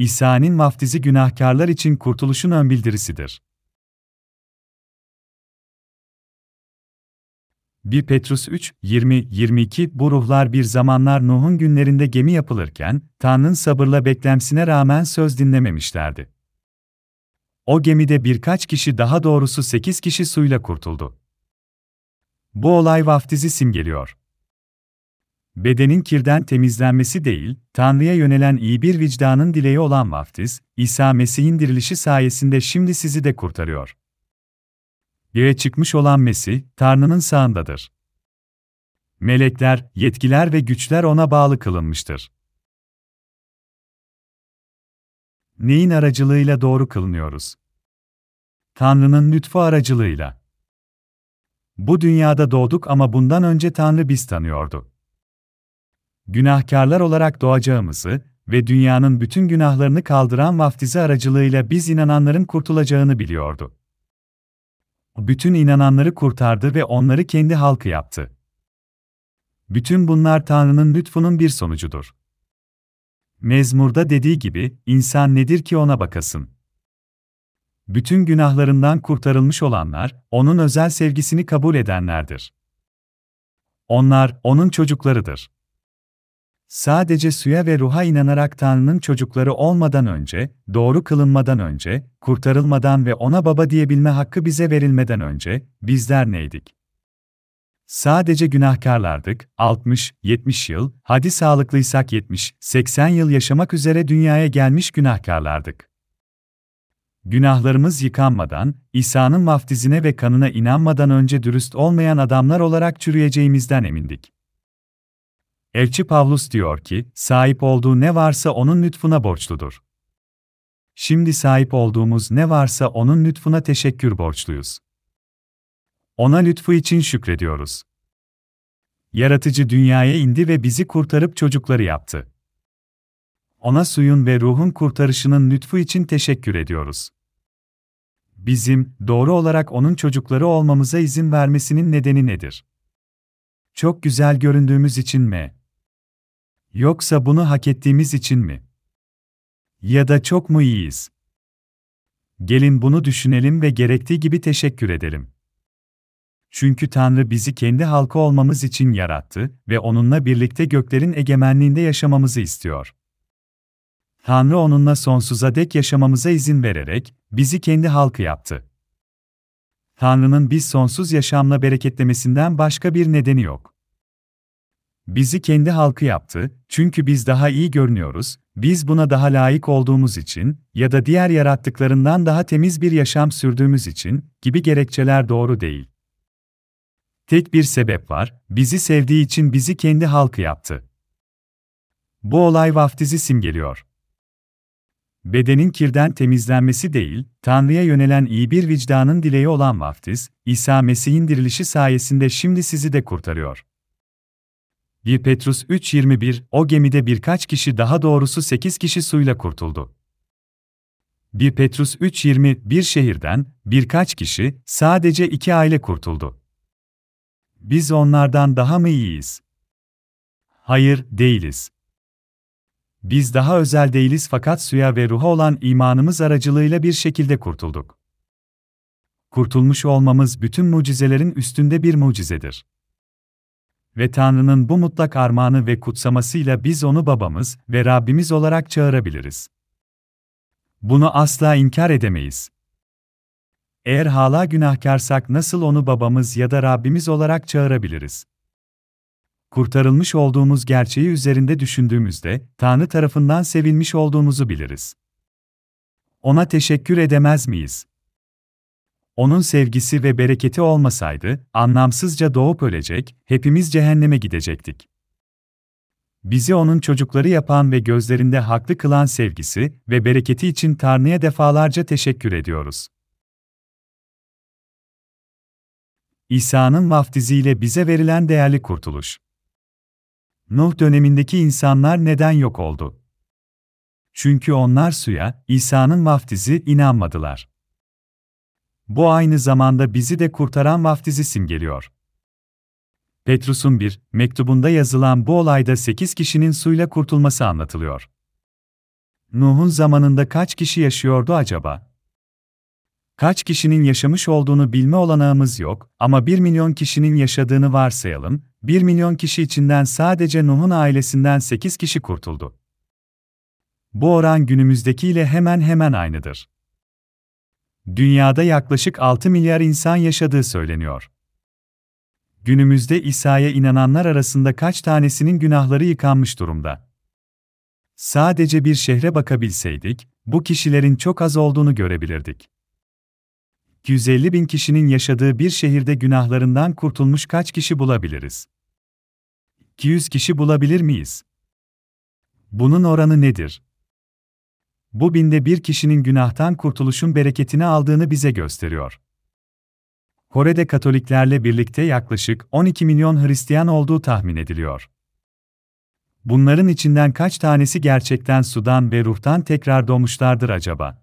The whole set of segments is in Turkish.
İsa'nın vaftizi günahkarlar için kurtuluşun ön bildirisidir. 1 Petrus 3, 20-22 Bu ruhlar bir zamanlar Nuh'un günlerinde gemi yapılırken, Tanrı'nın sabırla beklemsine rağmen söz dinlememişlerdi. O gemide birkaç kişi daha doğrusu 8 kişi suyla kurtuldu. Bu olay vaftizi simgeliyor. Bedenin kirden temizlenmesi değil, Tanrı'ya yönelen iyi bir vicdanın dileği olan vaftiz, İsa Mesih'in dirilişi sayesinde şimdi sizi de kurtarıyor. Göğe çıkmış olan Mesih, Tanrı'nın sağındadır. Melekler, yetkiler ve güçler ona bağlı kılınmıştır. Neyin aracılığıyla doğru kılınıyoruz? Tanrı'nın lütfu aracılığıyla. Bu dünyada doğduk ama bundan önce Tanrı biz tanıyordu. Günahkarlar olarak doğacağımızı ve dünyanın bütün günahlarını kaldıran vaftizi aracılığıyla biz inananların kurtulacağını biliyordu. Bütün inananları kurtardı ve onları kendi halkı yaptı. Bütün bunlar Tanrı'nın lütfunun bir sonucudur. Mezmur'da dediği gibi, insan nedir ki ona bakasın? Bütün günahlarından kurtarılmış olanlar, onun özel sevgisini kabul edenlerdir. Onlar, onun çocuklarıdır. Sadece suya ve ruha inanarak Tanrı'nın çocukları olmadan önce, doğru kılınmadan önce, kurtarılmadan ve ona baba diyebilme hakkı bize verilmeden önce, bizler neydik? Sadece günahkarlardık, 60-70 yıl, hadi sağlıklıysak 70-80 yıl yaşamak üzere dünyaya gelmiş günahkarlardık. Günahlarımız yıkanmadan, İsa'nın vaftizine ve kanına inanmadan önce dürüst olmayan adamlar olarak çürüyeceğimizden emindik. Elçi Pavlus diyor ki, sahip olduğu ne varsa onun lütfuna borçludur. Şimdi sahip olduğumuz ne varsa onun lütfuna teşekkür borçluyuz. Ona lütfu için şükrediyoruz. Yaratıcı dünyaya indi ve bizi kurtarıp çocukları yaptı. Ona suyun ve ruhun kurtarışının lütfu için teşekkür ediyoruz. Bizim, doğru olarak onun çocukları olmamıza izin vermesinin nedeni nedir? Çok güzel göründüğümüz için mi? Yoksa bunu hak ettiğimiz için mi? Ya da çok mu iyiyiz? Gelin bunu düşünelim ve gerektiği gibi teşekkür edelim. Çünkü Tanrı bizi kendi halkı olmamız için yarattı ve onunla birlikte göklerin egemenliğinde yaşamamızı istiyor. Tanrı onunla sonsuza dek yaşamamıza izin vererek bizi kendi halkı yaptı. Tanrı'nın biz sonsuz yaşamla bereketlemesinden başka bir nedeni yok. Bizi kendi halkı yaptı, çünkü biz daha iyi görünüyoruz, biz buna daha layık olduğumuz için ya da diğer yarattıklarından daha temiz bir yaşam sürdüğümüz için gibi gerekçeler doğru değil. Tek bir sebep var, bizi sevdiği için bizi kendi halkı yaptı. Bu olay vaftizi simgeliyor. Bedenin kirden temizlenmesi değil, Tanrı'ya yönelen iyi bir vicdanın dileği olan vaftiz, İsa Mesih'in dirilişi sayesinde şimdi sizi de kurtarıyor. 1 Petrus 3.21 O gemide birkaç kişi daha doğrusu 8 kişi suyla kurtuldu. 1 Petrus 3.20 Bir şehirden birkaç kişi, sadece iki aile kurtuldu. Biz onlardan daha mı iyiyiz? Hayır, değiliz. Biz daha özel değiliz fakat suya ve ruha olan imanımız aracılığıyla bir şekilde kurtulduk. Kurtulmuş olmamız bütün mucizelerin üstünde bir mucizedir ve Tanrı'nın bu mutlak armağanı ve kutsamasıyla biz onu babamız ve Rabbimiz olarak çağırabiliriz. Bunu asla inkar edemeyiz. Eğer hala günahkarsak nasıl onu babamız ya da Rabbimiz olarak çağırabiliriz? Kurtarılmış olduğumuz gerçeği üzerinde düşündüğümüzde Tanrı tarafından sevilmiş olduğumuzu biliriz. Ona teşekkür edemez miyiz? Onun sevgisi ve bereketi olmasaydı, anlamsızca doğup ölecek, hepimiz cehenneme gidecektik. Bizi onun çocukları yapan ve gözlerinde haklı kılan sevgisi ve bereketi için Tanrı'ya defalarca teşekkür ediyoruz. İsa'nın vaftiziyle bize verilen değerli kurtuluş. Nuh dönemindeki insanlar neden yok oldu? Çünkü onlar suya, İsa'nın vaftizi inanmadılar. Bu aynı zamanda bizi de kurtaran vaftizi simgeliyor. Petrus'un bir mektubunda yazılan bu olayda 8 kişinin suyla kurtulması anlatılıyor. Nuh'un zamanında kaç kişi yaşıyordu acaba? Kaç kişinin yaşamış olduğunu bilme olanağımız yok ama 1 milyon kişinin yaşadığını varsayalım, 1 milyon kişi içinden sadece Nuh'un ailesinden 8 kişi kurtuldu. Bu oran günümüzdekiyle hemen hemen aynıdır. Dünyada yaklaşık 6 milyar insan yaşadığı söyleniyor. Günümüzde İsa'ya inananlar arasında kaç tanesinin günahları yıkanmış durumda? Sadece bir şehre bakabilseydik, bu kişilerin çok az olduğunu görebilirdik. 250 bin kişinin yaşadığı bir şehirde günahlarından kurtulmuş kaç kişi bulabiliriz? 200 kişi bulabilir miyiz? Bunun oranı nedir? Bu binde bir kişinin günahtan kurtuluşun bereketini aldığını bize gösteriyor. Kore'de Katoliklerle birlikte yaklaşık 12 milyon Hristiyan olduğu tahmin ediliyor. Bunların içinden kaç tanesi gerçekten sudan ve ruhtan tekrar doğmuşlardır acaba?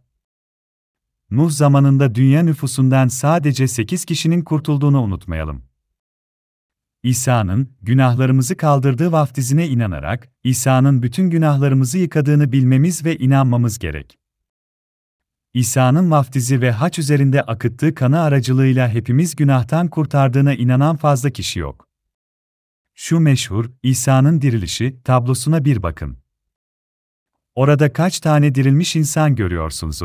Nuh zamanında dünya nüfusundan sadece 8 kişinin kurtulduğunu unutmayalım. İsa'nın günahlarımızı kaldırdığı vaftizine inanarak İsa'nın bütün günahlarımızı yıkadığını bilmemiz ve inanmamız gerek. İsa'nın vaftizi ve haç üzerinde akıttığı kanı aracılığıyla hepimiz günahtan kurtardığına inanan fazla kişi yok. Şu meşhur İsa'nın dirilişi tablosuna bir bakın. Orada kaç tane dirilmiş insan görüyorsunuz?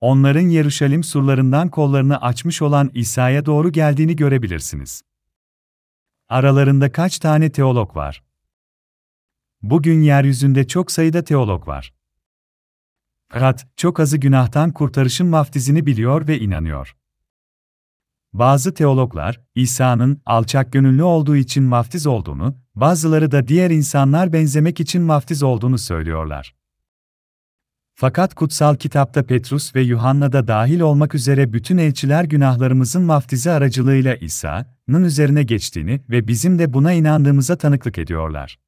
Onların Yeruşalim surlarından kollarını açmış olan İsa'ya doğru geldiğini görebilirsiniz. Aralarında kaç tane teolog var? Bugün yeryüzünde çok sayıda teolog var. Fakat çok azı günahtan kurtarışın vaftizini biliyor ve inanıyor. Bazı teologlar, İsa'nın alçak gönüllü olduğu için vaftiz olduğunu, bazıları da diğer insanlar benzemek için vaftiz olduğunu söylüyorlar. Fakat kutsal kitapta Petrus ve Yuhanna da dahil olmak üzere bütün elçiler günahlarımızın vaftizi aracılığıyla İsa'nın üzerine geçtiğini ve bizim de buna inandığımıza tanıklık ediyorlar.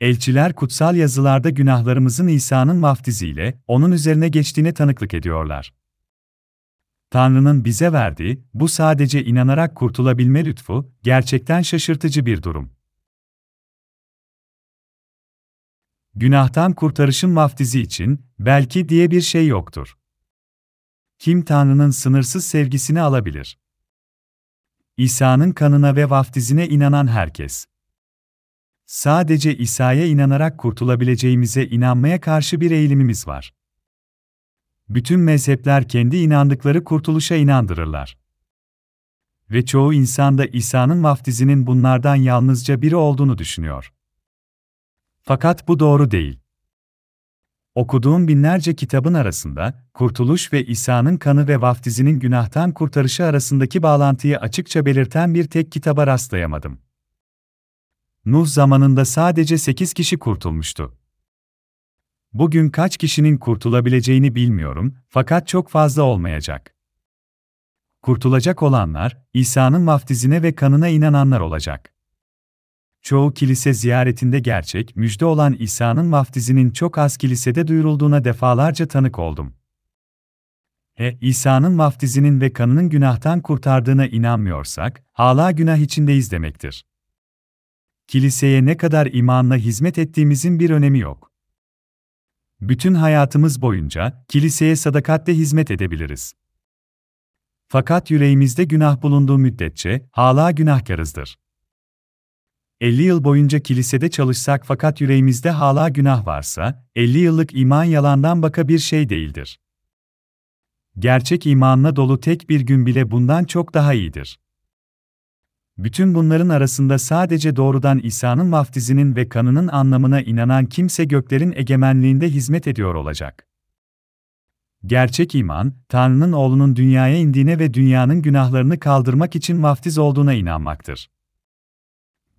Elçiler kutsal yazılarda günahlarımızın İsa'nın vaftiziyle onun üzerine geçtiğine tanıklık ediyorlar. Tanrı'nın bize verdiği bu sadece inanarak kurtulabilme lütfu gerçekten şaşırtıcı bir durum. Günahtan kurtarışın vaftizi için belki diye bir şey yoktur. Kim Tanrı'nın sınırsız sevgisini alabilir? İsa'nın kanına ve vaftizine inanan herkes. Sadece İsa'ya inanarak kurtulabileceğimize inanmaya karşı bir eğilimimiz var. Bütün mezhepler kendi inandıkları kurtuluşa inandırırlar. Ve çoğu insan da İsa'nın vaftizinin bunlardan yalnızca biri olduğunu düşünüyor. Fakat bu doğru değil. Okuduğum binlerce kitabın arasında, kurtuluş ve İsa'nın kanı ve vaftizinin günahtan kurtarışı arasındaki bağlantıyı açıkça belirten bir tek kitaba rastlayamadım. Nuh zamanında sadece 8 kişi kurtulmuştu. Bugün kaç kişinin kurtulabileceğini bilmiyorum, fakat çok fazla olmayacak. Kurtulacak olanlar, İsa'nın vaftizine ve kanına inananlar olacak. Çoğu kilise ziyaretinde gerçek, müjde olan İsa'nın vaftizinin çok az kilisede duyurulduğuna defalarca tanık oldum. E, İsa'nın vaftizinin ve kanının günahtan kurtardığına inanmıyorsak, hala günah içindeyiz demektir. Kiliseye ne kadar imanla hizmet ettiğimizin bir önemi yok. Bütün hayatımız boyunca kiliseye sadakatle hizmet edebiliriz. Fakat yüreğimizde günah bulunduğu müddetçe hala günahkarızdır. 50 yıl boyunca kilisede çalışsak fakat yüreğimizde hala günah varsa, 50 yıllık iman yalandan baka bir şey değildir. Gerçek imanla dolu tek bir gün bile bundan çok daha iyidir. Bütün bunların arasında sadece doğrudan İsa'nın vaftizinin ve kanının anlamına inanan kimse göklerin egemenliğinde hizmet ediyor olacak. Gerçek iman, Tanrı'nın oğlunun dünyaya indiğine ve dünyanın günahlarını kaldırmak için vaftiz olduğuna inanmaktır.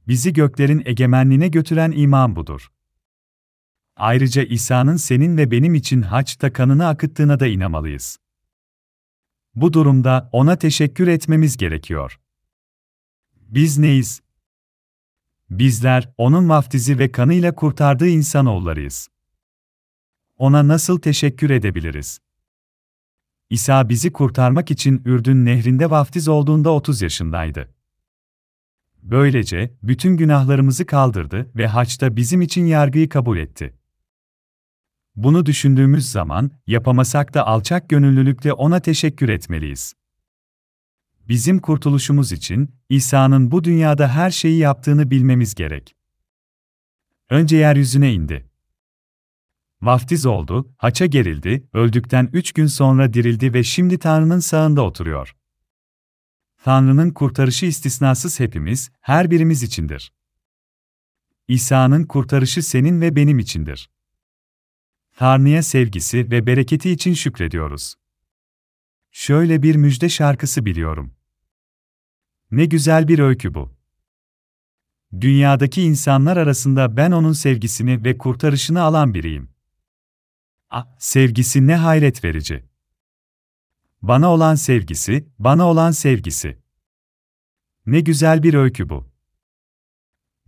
Bizi göklerin egemenliğine götüren iman budur. Ayrıca İsa'nın senin ve benim için haçta kanını akıttığına da inanmalıyız. Bu durumda ona teşekkür etmemiz gerekiyor. Biz neyiz? Bizler, onun vaftizi ve kanıyla kurtardığı insanoğullarıyız. Ona nasıl teşekkür edebiliriz? İsa bizi kurtarmak için Ürdün nehrinde vaftiz olduğunda 30 yaşındaydı. Böylece bütün günahlarımızı kaldırdı ve haçta bizim için yargıyı kabul etti. Bunu düşündüğümüz zaman, yapamasak da alçak gönüllülükle ona teşekkür etmeliyiz. Bizim kurtuluşumuz için, İsa'nın bu dünyada her şeyi yaptığını bilmemiz gerek. Önce yeryüzüne indi. Vaftiz oldu, haça gerildi, öldükten üç gün sonra dirildi ve şimdi Tanrı'nın sağında oturuyor. Tanrı'nın kurtarışı istisnasız hepimiz, her birimiz içindir. İsa'nın kurtarışı senin ve benim içindir. Tanrı'ya sevgisi ve bereketi için şükrediyoruz. Şöyle bir müjde şarkısı biliyorum. Ne güzel bir öykü bu. Dünyadaki insanlar arasında ben onun sevgisini ve kurtarışını alan biriyim. Ah, sevgisi ne hayret verici. Bana olan sevgisi, bana olan sevgisi. Ne güzel bir öykü bu.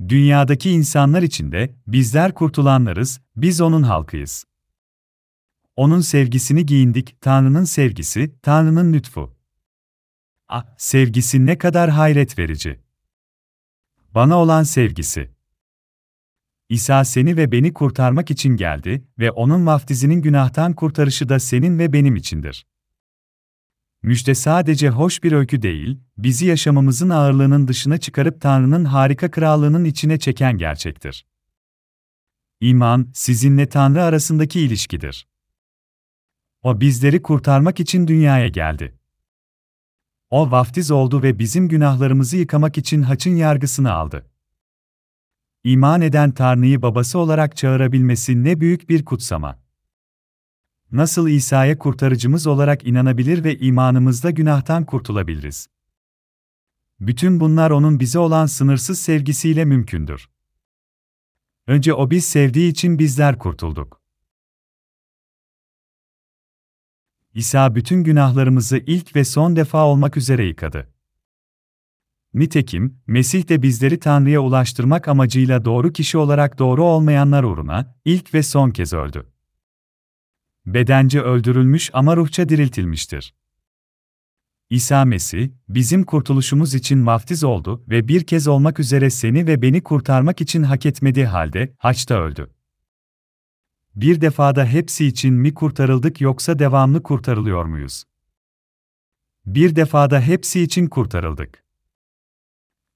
Dünyadaki insanlar içinde bizler kurtulanlarız, biz onun halkıyız. Onun sevgisini giyindik, Tanrı'nın sevgisi, Tanrı'nın lütfu. Ah, sevgisi ne kadar hayret verici. Bana olan sevgisi. İsa seni ve beni kurtarmak için geldi ve onun vaftizinin günahtan kurtarışı da senin ve benim içindir. Müjde sadece hoş bir öykü değil, bizi yaşamımızın ağırlığının dışına çıkarıp Tanrı'nın harika krallığının içine çeken gerçektir. İman, sizinle Tanrı arasındaki ilişkidir. O bizleri kurtarmak için dünyaya geldi. O vaftiz oldu ve bizim günahlarımızı yıkamak için haçın yargısını aldı. İman eden Tanrı'yı babası olarak çağırabilmesi ne büyük bir kutsama. Nasıl İsa'ya kurtarıcımız olarak inanabilir ve imanımızda günahtan kurtulabiliriz? Bütün bunlar onun bize olan sınırsız sevgisiyle mümkündür. Önce o biz sevdiği için bizler kurtulduk. İsa bütün günahlarımızı ilk ve son defa olmak üzere yıkadı. Nitekim, Mesih de bizleri Tanrı'ya ulaştırmak amacıyla doğru kişi olarak doğru olmayanlar uğruna, ilk ve son kez öldü. Bedence öldürülmüş ama ruhça diriltilmiştir. İsa Mesih, bizim kurtuluşumuz için vaftiz oldu ve bir kez olmak üzere seni ve beni kurtarmak için hak etmediği halde, haçta öldü. Bir defada hepsi için mi kurtarıldık yoksa devamlı kurtarılıyor muyuz? Bir defada hepsi için kurtarıldık.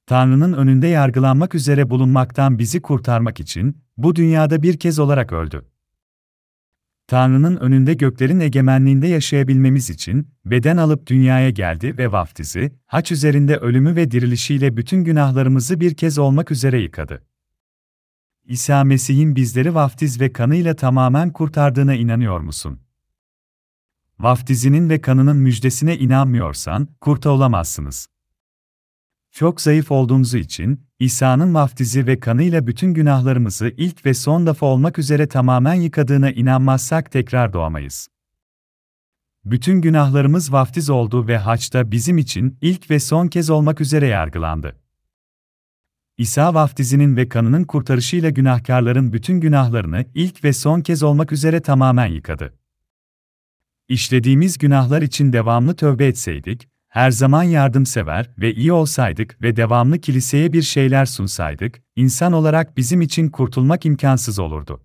Tanrı'nın önünde yargılanmak üzere bulunmaktan bizi kurtarmak için, bu dünyada bir kez olarak öldü. Tanrı'nın önünde göklerin egemenliğinde yaşayabilmemiz için, beden alıp dünyaya geldi ve vaftizi, haç üzerinde ölümü ve dirilişiyle bütün günahlarımızı bir kez olmak üzere yıkadı. İsa Mesih'in bizleri vaftiz ve kanıyla tamamen kurtardığına inanıyor musun? Vaftizinin ve kanının müjdesine inanmıyorsan, kurta olamazsınız. Çok zayıf olduğunuzu için, İsa'nın vaftizi ve kanıyla bütün günahlarımızı ilk ve son defa olmak üzere tamamen yıkadığına inanmazsak tekrar doğamayız. Bütün günahlarımız vaftiz oldu ve haçta bizim için ilk ve son kez olmak üzere yargılandı. İsa vaftizinin ve kanının kurtarışıyla günahkarların bütün günahlarını ilk ve son kez olmak üzere tamamen yıkadı. İşlediğimiz günahlar için devamlı tövbe etseydik, her zaman yardımsever ve iyi olsaydık ve devamlı kiliseye bir şeyler sunsaydık, insan olarak bizim için kurtulmak imkansız olurdu.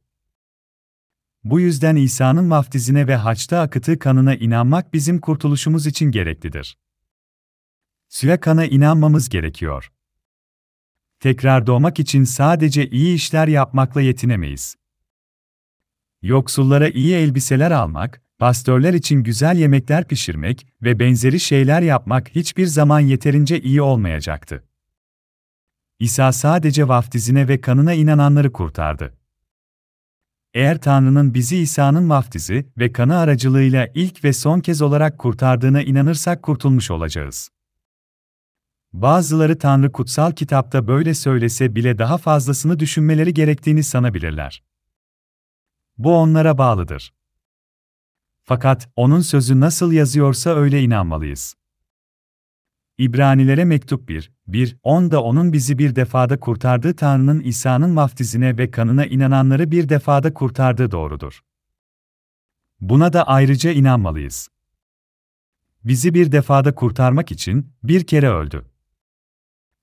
Bu yüzden İsa'nın vaftizine ve haçta akıttığı kanına inanmak bizim kurtuluşumuz için gereklidir. Suya kana inanmamız gerekiyor. Tekrar doğmak için sadece iyi işler yapmakla yetinemeyiz. Yoksullara iyi elbiseler almak, pastörler için güzel yemekler pişirmek ve benzeri şeyler yapmak hiçbir zaman yeterince iyi olmayacaktı. İsa sadece vaftizine ve kanına inananları kurtardı. Eğer Tanrı'nın bizi İsa'nın vaftizi ve kanı aracılığıyla ilk ve son kez olarak kurtardığına inanırsak kurtulmuş olacağız. Bazıları Tanrı kutsal kitapta böyle söylese bile daha fazlasını düşünmeleri gerektiğini sanabilirler. Bu onlara bağlıdır. Fakat onun sözü nasıl yazıyorsa öyle inanmalıyız. İbranilere mektup 1, 1, 10 da onun bizi bir defada kurtardığı Tanrı'nın İsa'nın vaftizine ve kanına inananları bir defada kurtardığı doğrudur. Buna da ayrıca inanmalıyız. Bizi bir defada kurtarmak için bir kere öldü.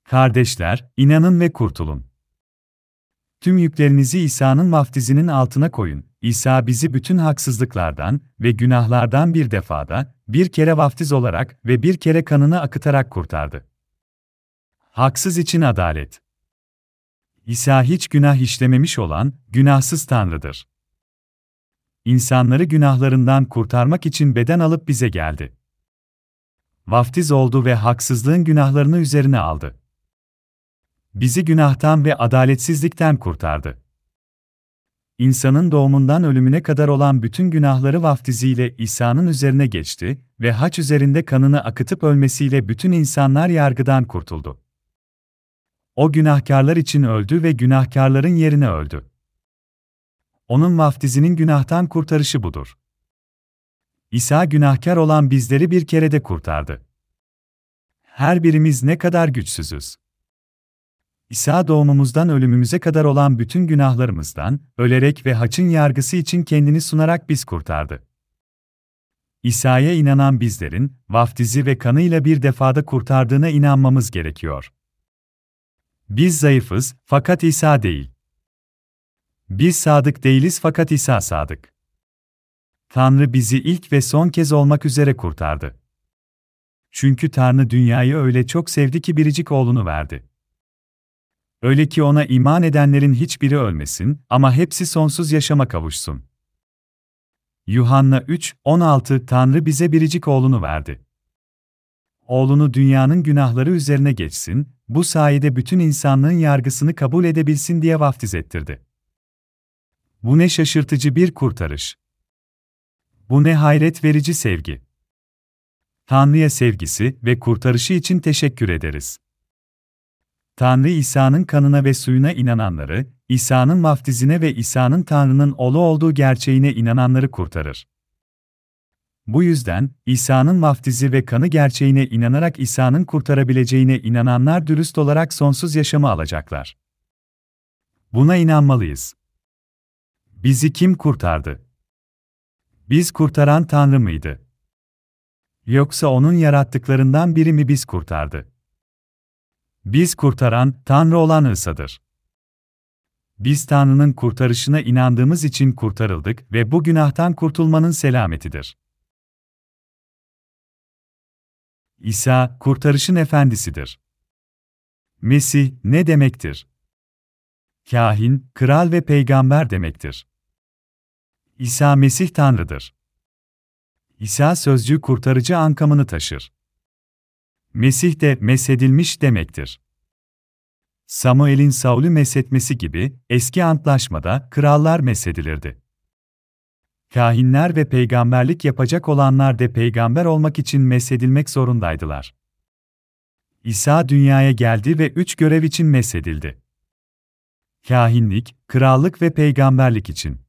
Kardeşler, inanın ve kurtulun. Tüm yüklerinizi İsa'nın vaftizinin altına koyun. İsa bizi bütün haksızlıklardan ve günahlardan bir defada, bir kere vaftiz olarak ve bir kere kanını akıtarak kurtardı. Haksız için adalet. İsa hiç günah işlememiş olan, günahsız Tanrı'dır. İnsanları günahlarından kurtarmak için beden alıp bize geldi. Vaftiz oldu ve haksızlığın günahlarını üzerine aldı. Bizi günahtan ve adaletsizlikten kurtardı. İnsanın doğumundan ölümüne kadar olan bütün günahları vaftiziyle İsa'nın üzerine geçti ve haç üzerinde kanını akıtıp ölmesiyle bütün insanlar yargıdan kurtuldu. O günahkarlar için öldü ve günahkarların yerine öldü. Onun vaftizinin günahtan kurtarışı budur. İsa günahkar olan bizleri bir kerede kurtardı. Her birimiz ne kadar güçsüzüz. İsa doğumumuzdan ölümümüze kadar olan bütün günahlarımızdan, ölerek ve haçın yargısı için kendini sunarak biz kurtardı. İsa'ya inanan bizlerin, vaftizi ve kanıyla bir defada kurtardığına inanmamız gerekiyor. Biz zayıfız, fakat İsa değil. Biz sadık değiliz fakat İsa sadık. Tanrı bizi ilk ve son kez olmak üzere kurtardı. Çünkü Tanrı dünyayı öyle çok sevdi ki biricik oğlunu verdi. Öyle ki ona iman edenlerin hiçbiri ölmesin ama hepsi sonsuz yaşama kavuşsun. Yuhanna 3, 16 Tanrı bize biricik oğlunu verdi. Oğlunu dünyanın günahları üzerine geçsin, bu sayede bütün insanlığın yargısını kabul edebilsin diye vaftiz ettirdi. Bu ne şaşırtıcı bir kurtarış. Bu ne hayret verici sevgi. Tanrı'ya sevgisi ve kurtarışı için teşekkür ederiz. Tanrı İsa'nın kanına ve suyuna inananları, İsa'nın vaftizine ve İsa'nın Tanrı'nın oğlu olduğu gerçeğine inananları kurtarır. Bu yüzden, İsa'nın vaftizi ve kanı gerçeğine inanarak İsa'nın kurtarabileceğine inananlar dürüst olarak sonsuz yaşamı alacaklar. Buna inanmalıyız. Bizi kim kurtardı? Biz kurtaran Tanrı mıydı? Yoksa onun yarattıklarından biri mi biz kurtardı? Biz kurtaran, Tanrı olan İsa'dır. Biz Tanrı'nın kurtarışına inandığımız için kurtarıldık ve bu günahtan kurtulmanın selametidir. İsa, kurtarışın efendisidir. Mesih ne demektir? Kahin, kral ve peygamber demektir. İsa Mesih Tanrı'dır. İsa sözcüğü kurtarıcı ankamını taşır. Mesih de mesedilmiş demektir. Samuel'in Saul'ü mesetmesi gibi, eski antlaşmada krallar mesedilirdi. Kahinler ve peygamberlik yapacak olanlar da peygamber olmak için mesedilmek zorundaydılar. İsa dünyaya geldi ve üç görev için mesedildi. Kahinlik, krallık ve peygamberlik için.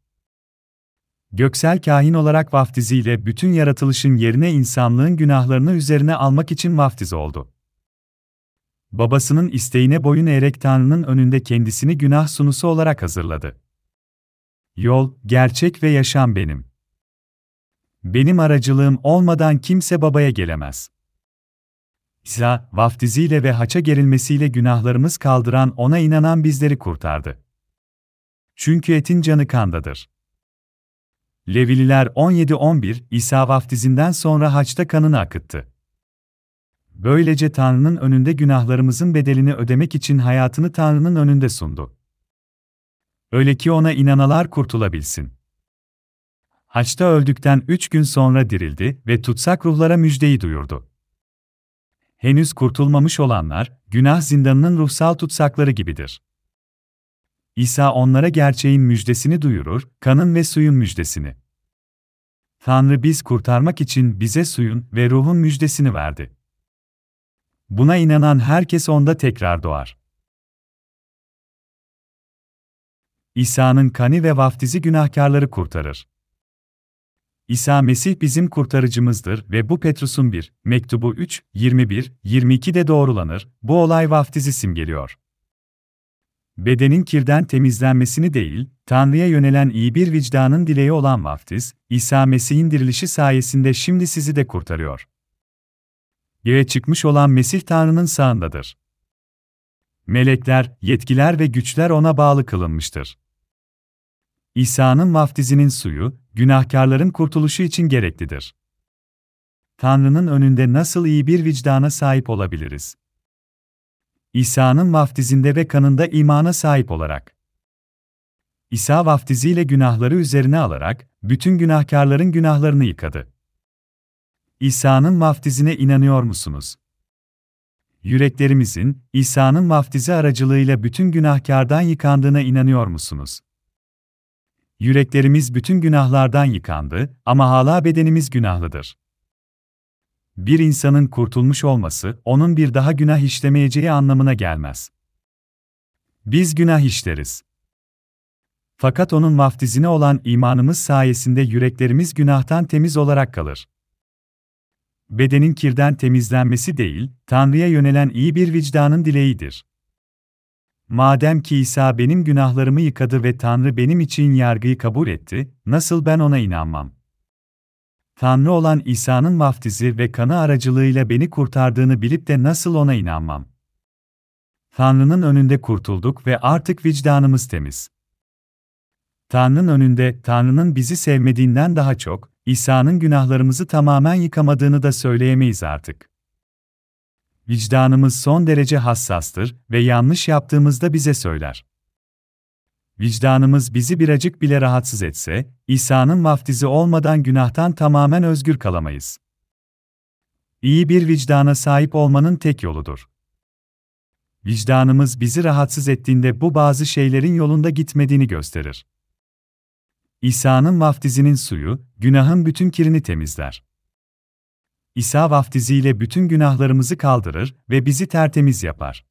Göksel kahin olarak vaftiziyle bütün yaratılışın yerine insanlığın günahlarını üzerine almak için vaftiz oldu. Babasının isteğine boyun eğerek Tanrı'nın önünde kendisini günah sunusu olarak hazırladı. Yol, gerçek ve yaşam benim. Benim aracılığım olmadan kimse babaya gelemez. İsa, vaftiziyle ve haça gerilmesiyle günahlarımız kaldıran ona inanan bizleri kurtardı. Çünkü etin canı kandadır. Levililer 17-11, İsa vaftizinden sonra haçta kanını akıttı. Böylece Tanrı'nın önünde günahlarımızın bedelini ödemek için hayatını Tanrı'nın önünde sundu. Öyle ki ona inanalar kurtulabilsin. Haçta öldükten üç gün sonra dirildi ve tutsak ruhlara müjdeyi duyurdu. Henüz kurtulmamış olanlar, günah zindanının ruhsal tutsakları gibidir. İsa onlara gerçeğin müjdesini duyurur, kanın ve suyun müjdesini. Tanrı biz kurtarmak için bize suyun ve ruhun müjdesini verdi. Buna inanan herkes onda tekrar doğar. İsa'nın kanı ve vaftizi günahkarları kurtarır. İsa Mesih bizim kurtarıcımızdır ve bu Petrus'un 1, mektubu 3, 21, 22'de doğrulanır, bu olay vaftizi simgeliyor. Bedenin kirden temizlenmesini değil, Tanrı'ya yönelen iyi bir vicdanın dileği olan vaftiz, İsa Mesih'in dirilişi sayesinde şimdi sizi de kurtarıyor. Göğe çıkmış olan Mesih Tanrı'nın sağındadır. Melekler, yetkiler ve güçler ona bağlı kılınmıştır. İsa'nın vaftizinin suyu, günahkarların kurtuluşu için gereklidir. Tanrı'nın önünde nasıl iyi bir vicdana sahip olabiliriz? İsa'nın vaftizinde ve kanında imana sahip olarak. İsa vaftiziyle günahları üzerine alarak, bütün günahkarların günahlarını yıkadı. İsa'nın vaftizine inanıyor musunuz? Yüreklerimizin, İsa'nın vaftizi aracılığıyla bütün günahkardan yıkandığına inanıyor musunuz? Yüreklerimiz bütün günahlardan yıkandı ama hala bedenimiz günahlıdır. Bir insanın kurtulmuş olması, onun bir daha günah işlemeyeceği anlamına gelmez. Biz günah işleriz. Fakat onun vaftizine olan imanımız sayesinde yüreklerimiz günahtan temiz olarak kalır. Bedenin kirden temizlenmesi değil, Tanrı'ya yönelen iyi bir vicdanın dileğidir. Madem ki İsa benim günahlarımı yıkadı ve Tanrı benim için yargıyı kabul etti, nasıl ben ona inanmam? Tanrı olan İsa'nın vaftizi ve kanı aracılığıyla beni kurtardığını bilip de nasıl ona inanmam? Tanrı'nın önünde kurtulduk ve artık vicdanımız temiz. Tanrı'nın önünde, Tanrı'nın bizi sevmediğinden daha çok, İsa'nın günahlarımızı tamamen yıkamadığını da söyleyemeyiz artık. Vicdanımız son derece hassastır ve yanlış yaptığımızda bize söyler. Vicdanımız bizi biracık bile rahatsız etse, İsa'nın vaftizi olmadan günahtan tamamen özgür kalamayız. İyi bir vicdana sahip olmanın tek yoludur. Vicdanımız bizi rahatsız ettiğinde bu bazı şeylerin yolunda gitmediğini gösterir. İsa'nın vaftizinin suyu, günahın bütün kirini temizler. İsa vaftiziyle bütün günahlarımızı kaldırır ve bizi tertemiz yapar.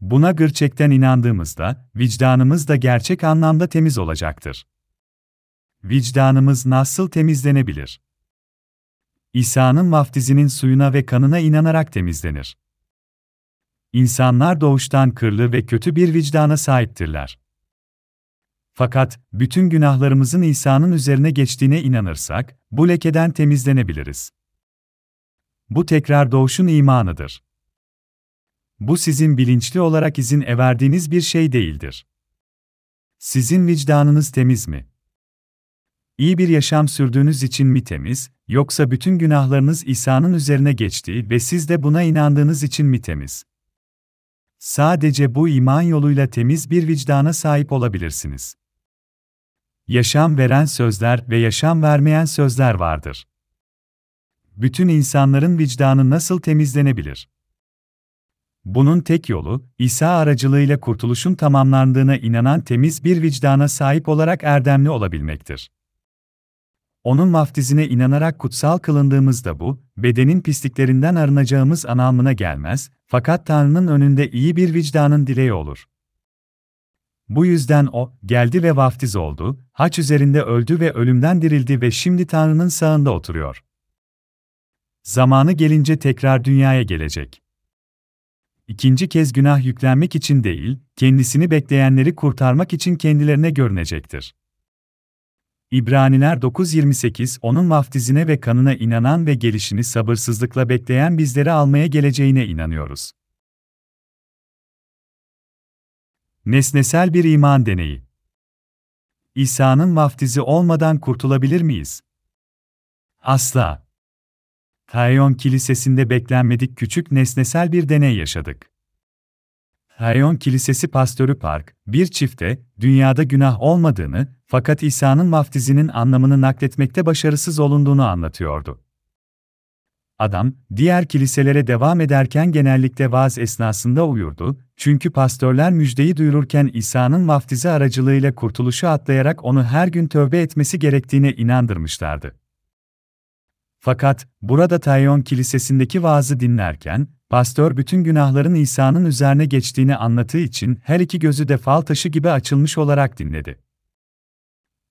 Buna gerçekten inandığımızda, vicdanımız da gerçek anlamda temiz olacaktır. Vicdanımız nasıl temizlenebilir? İsa'nın vaftizinin suyuna ve kanına inanarak temizlenir. İnsanlar doğuştan kırlı ve kötü bir vicdana sahiptirler. Fakat bütün günahlarımızın İsa'nın üzerine geçtiğine inanırsak, bu lekeden temizlenebiliriz. Bu tekrar doğuşun imanıdır. Bu sizin bilinçli olarak izin verdiğiniz bir şey değildir. Sizin vicdanınız temiz mi? İyi bir yaşam sürdüğünüz için mi temiz, yoksa bütün günahlarınız İsa'nın üzerine geçti ve siz de buna inandığınız için mi temiz? Sadece bu iman yoluyla temiz bir vicdana sahip olabilirsiniz. Yaşam veren sözler ve yaşam vermeyen sözler vardır. Bütün insanların vicdanı nasıl temizlenebilir? Bunun tek yolu, İsa aracılığıyla kurtuluşun tamamlandığına inanan temiz bir vicdana sahip olarak erdemli olabilmektir. Onun vaftizine inanarak kutsal kılındığımızda bu, bedenin pisliklerinden arınacağımız anlamına gelmez, fakat Tanrı'nın önünde iyi bir vicdanın dileği olur. Bu yüzden o, geldi ve vaftiz oldu, haç üzerinde öldü ve ölümden dirildi ve şimdi Tanrı'nın sağında oturuyor. Zamanı gelince tekrar dünyaya gelecek. İkinci kez günah yüklenmek için değil, kendisini bekleyenleri kurtarmak için kendilerine görünecektir. İbraniler 9.28 Onun vaftizine ve kanına inanan ve gelişini sabırsızlıkla bekleyen bizleri almaya geleceğine inanıyoruz. Nesnesel bir iman deneyi. İsa'nın vaftizi olmadan kurtulabilir miyiz? Asla. Tayon Kilisesi'nde beklenmedik küçük nesnesel bir deney yaşadık. Tayon Kilisesi pastörü Park, bir çifte, dünyada günah olmadığını, fakat İsa'nın vaftizinin anlamını nakletmekte başarısız olunduğunu anlatıyordu. Adam, diğer kiliselere devam ederken genellikle vaaz esnasında uyurdu, çünkü pastörler müjdeyi duyururken İsa'nın vaftizi aracılığıyla kurtuluşu atlayarak onu her gün tövbe etmesi gerektiğine inandırmışlardı. Fakat, burada Tayon Kilisesi'ndeki vaazı dinlerken, pastör bütün günahların İsa'nın üzerine geçtiğini anlattığı için her iki gözü de fal taşı gibi açılmış olarak dinledi.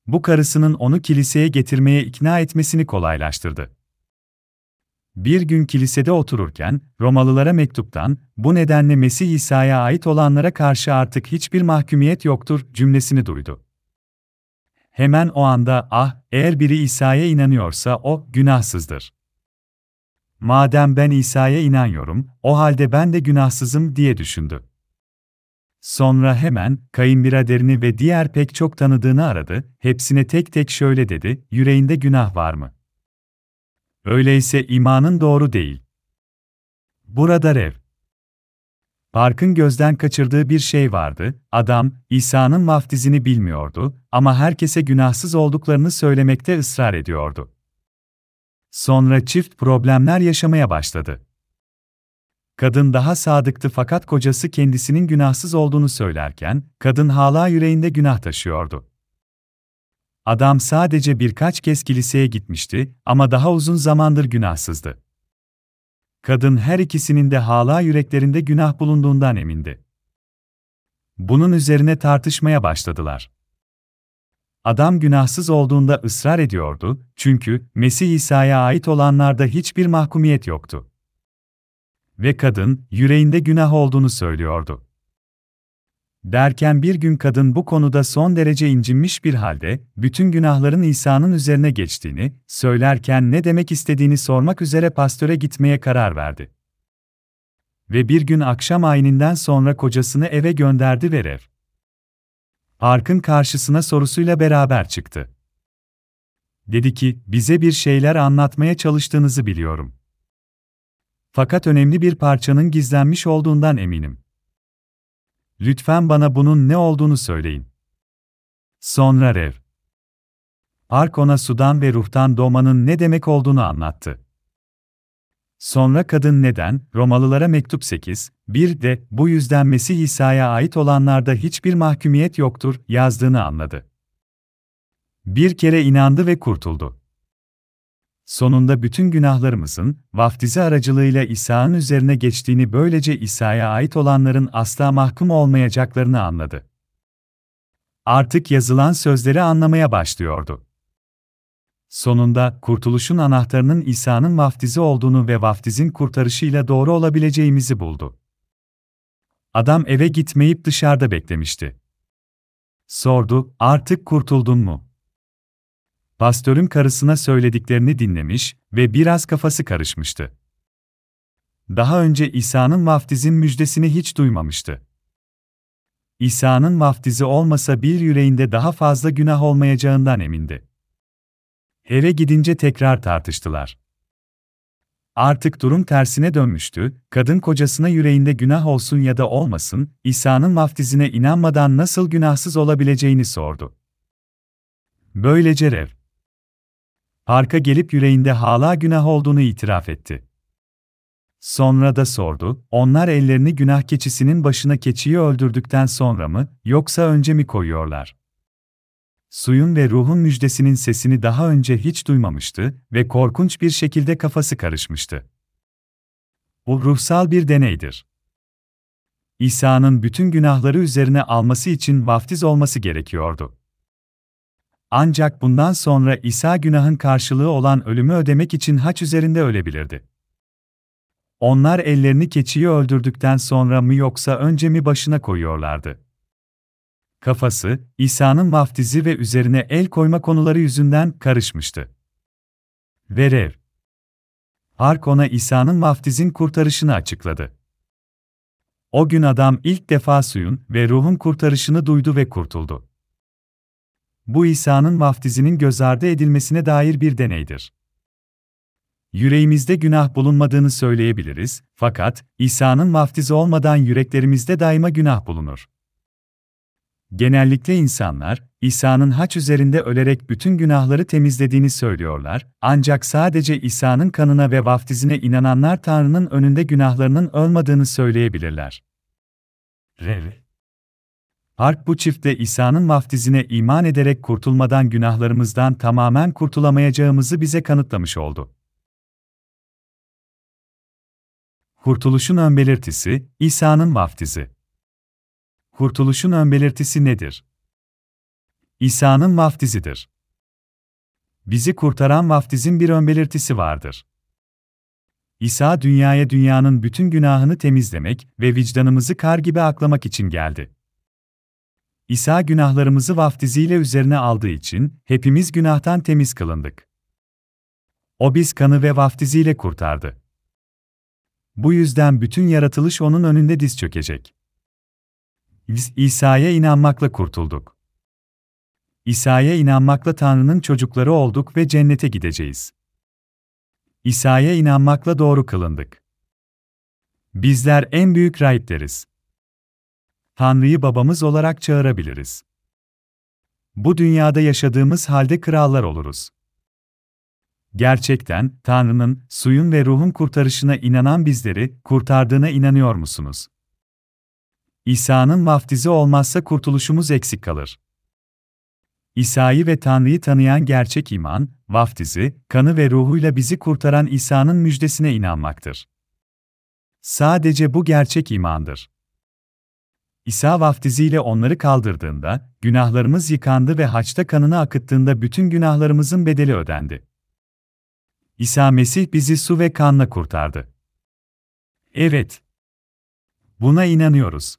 Bu karısının onu kiliseye getirmeye ikna etmesini kolaylaştırdı. Bir gün kilisede otururken, Romalılara mektuptan, bu nedenle Mesih İsa'ya ait olanlara karşı artık hiçbir mahkumiyet yoktur cümlesini duydu. Hemen o anda, ah, eğer biri İsa'ya inanıyorsa o, günahsızdır. Madem ben İsa'ya inanıyorum, o halde ben de günahsızım diye düşündü. Sonra hemen kayınbiraderini ve diğer pek çok tanıdığını aradı, hepsine tek tek şöyle dedi, yüreğinde günah var mı? Öyleyse imanın doğru değil. Burada Rev. Park'ın gözden kaçırdığı bir şey vardı, adam, İsa'nın vaftizini bilmiyordu ama herkese günahsız olduklarını söylemekte ısrar ediyordu. Sonra çift problemler yaşamaya başladı. Kadın daha sadıktı fakat kocası kendisinin günahsız olduğunu söylerken, kadın hala yüreğinde günah taşıyordu. Adam sadece birkaç kez kiliseye gitmişti ama daha uzun zamandır günahsızdı. Kadın her ikisinin de hala yüreklerinde günah bulunduğundan emindi. Bunun üzerine tartışmaya başladılar. Adam günahsız olduğunda ısrar ediyordu, çünkü Mesih İsa'ya ait olanlarda hiçbir mahkumiyet yoktu. Ve kadın, yüreğinde günah olduğunu söylüyordu. Derken bir gün kadın bu konuda son derece incinmiş bir halde, bütün günahların İsa'nın üzerine geçtiğini, söylerken ne demek istediğini sormak üzere pastöre gitmeye karar verdi. Ve bir gün akşam ayininden sonra kocasını eve gönderdi ve rev. Arkın karşısına sorusuyla beraber çıktı. Dedi ki, bize bir şeyler anlatmaya çalıştığınızı biliyorum. Fakat önemli bir parçanın gizlenmiş olduğundan eminim. Lütfen bana bunun ne olduğunu söyleyin. Sonra Rev. Ark ona sudan ve ruhtan doğmanın ne demek olduğunu anlattı. Sonra kadın neden, Romalılara mektup 8, bir de bu yüzden Mesih İsa'ya ait olanlarda hiçbir mahkumiyet yoktur yazdığını anladı. Bir kere inandı ve kurtuldu. Sonunda bütün günahlarımızın, vaftizi aracılığıyla İsa'nın üzerine geçtiğini böylece İsa'ya ait olanların asla mahkum olmayacaklarını anladı. Artık yazılan sözleri anlamaya başlıyordu. Sonunda, kurtuluşun anahtarının İsa'nın vaftizi olduğunu ve vaftizin kurtarışıyla doğru olabileceğimizi buldu. Adam eve gitmeyip dışarıda beklemişti. Sordu, artık kurtuldun mu? Pastörün karısına söylediklerini dinlemiş ve biraz kafası karışmıştı. Daha önce İsa'nın vaftizin müjdesini hiç duymamıştı. İsa'nın vaftizi olmasa bir yüreğinde daha fazla günah olmayacağından emindi. Eve gidince tekrar tartıştılar. Artık durum tersine dönmüştü, kadın kocasına yüreğinde günah olsun ya da olmasın, İsa'nın vaftizine inanmadan nasıl günahsız olabileceğini sordu. Böylece Rev. Parka gelip yüreğinde hala günah olduğunu itiraf etti. Sonra da sordu, onlar ellerini günah keçisinin başına keçiyi öldürdükten sonra mı, yoksa önce mi koyuyorlar? Suyun ve ruhun müjdesinin sesini daha önce hiç duymamıştı ve korkunç bir şekilde kafası karışmıştı. Bu ruhsal bir deneydir. İsa'nın bütün günahları üzerine alması için vaftiz olması gerekiyordu. Ancak bundan sonra İsa günahın karşılığı olan ölümü ödemek için haç üzerinde ölebilirdi. Onlar ellerini keçiyi öldürdükten sonra mı yoksa önce mi başına koyuyorlardı? Kafası, İsa'nın vaftizi ve üzerine el koyma konuları yüzünden karışmıştı. Verev Ark ona İsa'nın vaftizin kurtarışını açıkladı. O gün adam ilk defa suyun ve ruhun kurtarışını duydu ve kurtuldu. Bu İsa'nın vaftizinin göz ardı edilmesine dair bir deneydir. Yüreğimizde günah bulunmadığını söyleyebiliriz, fakat İsa'nın vaftizi olmadan yüreklerimizde daima günah bulunur. Genellikle insanlar, İsa'nın haç üzerinde ölerek bütün günahları temizlediğini söylüyorlar, ancak sadece İsa'nın kanına ve vaftizine inananlar Tanrı'nın önünde günahlarının olmadığını söyleyebilirler. Rev. Harp bu çifte İsa'nın vaftizine iman ederek kurtulmadan günahlarımızdan tamamen kurtulamayacağımızı bize kanıtlamış oldu. Kurtuluşun ön belirtisi, İsa'nın vaftizi. Kurtuluşun ön belirtisi nedir? İsa'nın vaftizidir. Bizi kurtaran vaftizin bir ön belirtisi vardır. İsa dünyaya dünyanın bütün günahını temizlemek ve vicdanımızı kar gibi aklamak için geldi. İsa günahlarımızı vaftiziyle üzerine aldığı için hepimiz günahtan temiz kılındık. O biz kanı ve vaftiziyle kurtardı. Bu yüzden bütün yaratılış onun önünde diz çökecek. Biz İsa'ya inanmakla kurtulduk. İsa'ya inanmakla Tanrı'nın çocukları olduk ve cennete gideceğiz. İsa'ya inanmakla doğru kılındık. Bizler en büyük rahipleriz. Tanrı'yı babamız olarak çağırabiliriz. Bu dünyada yaşadığımız halde krallar oluruz. Gerçekten Tanrı'nın suyun ve ruhun kurtarışına inanan bizleri kurtardığına inanıyor musunuz? İsa'nın vaftizi olmazsa kurtuluşumuz eksik kalır. İsa'yı ve Tanrı'yı tanıyan gerçek iman, vaftizi, kanı ve ruhuyla bizi kurtaran İsa'nın müjdesine inanmaktır. Sadece bu gerçek imandır. İsa vaftiziyle onları kaldırdığında, günahlarımız yıkandı ve haçta kanını akıttığında bütün günahlarımızın bedeli ödendi. İsa Mesih bizi su ve kanla kurtardı. Evet. Buna inanıyoruz.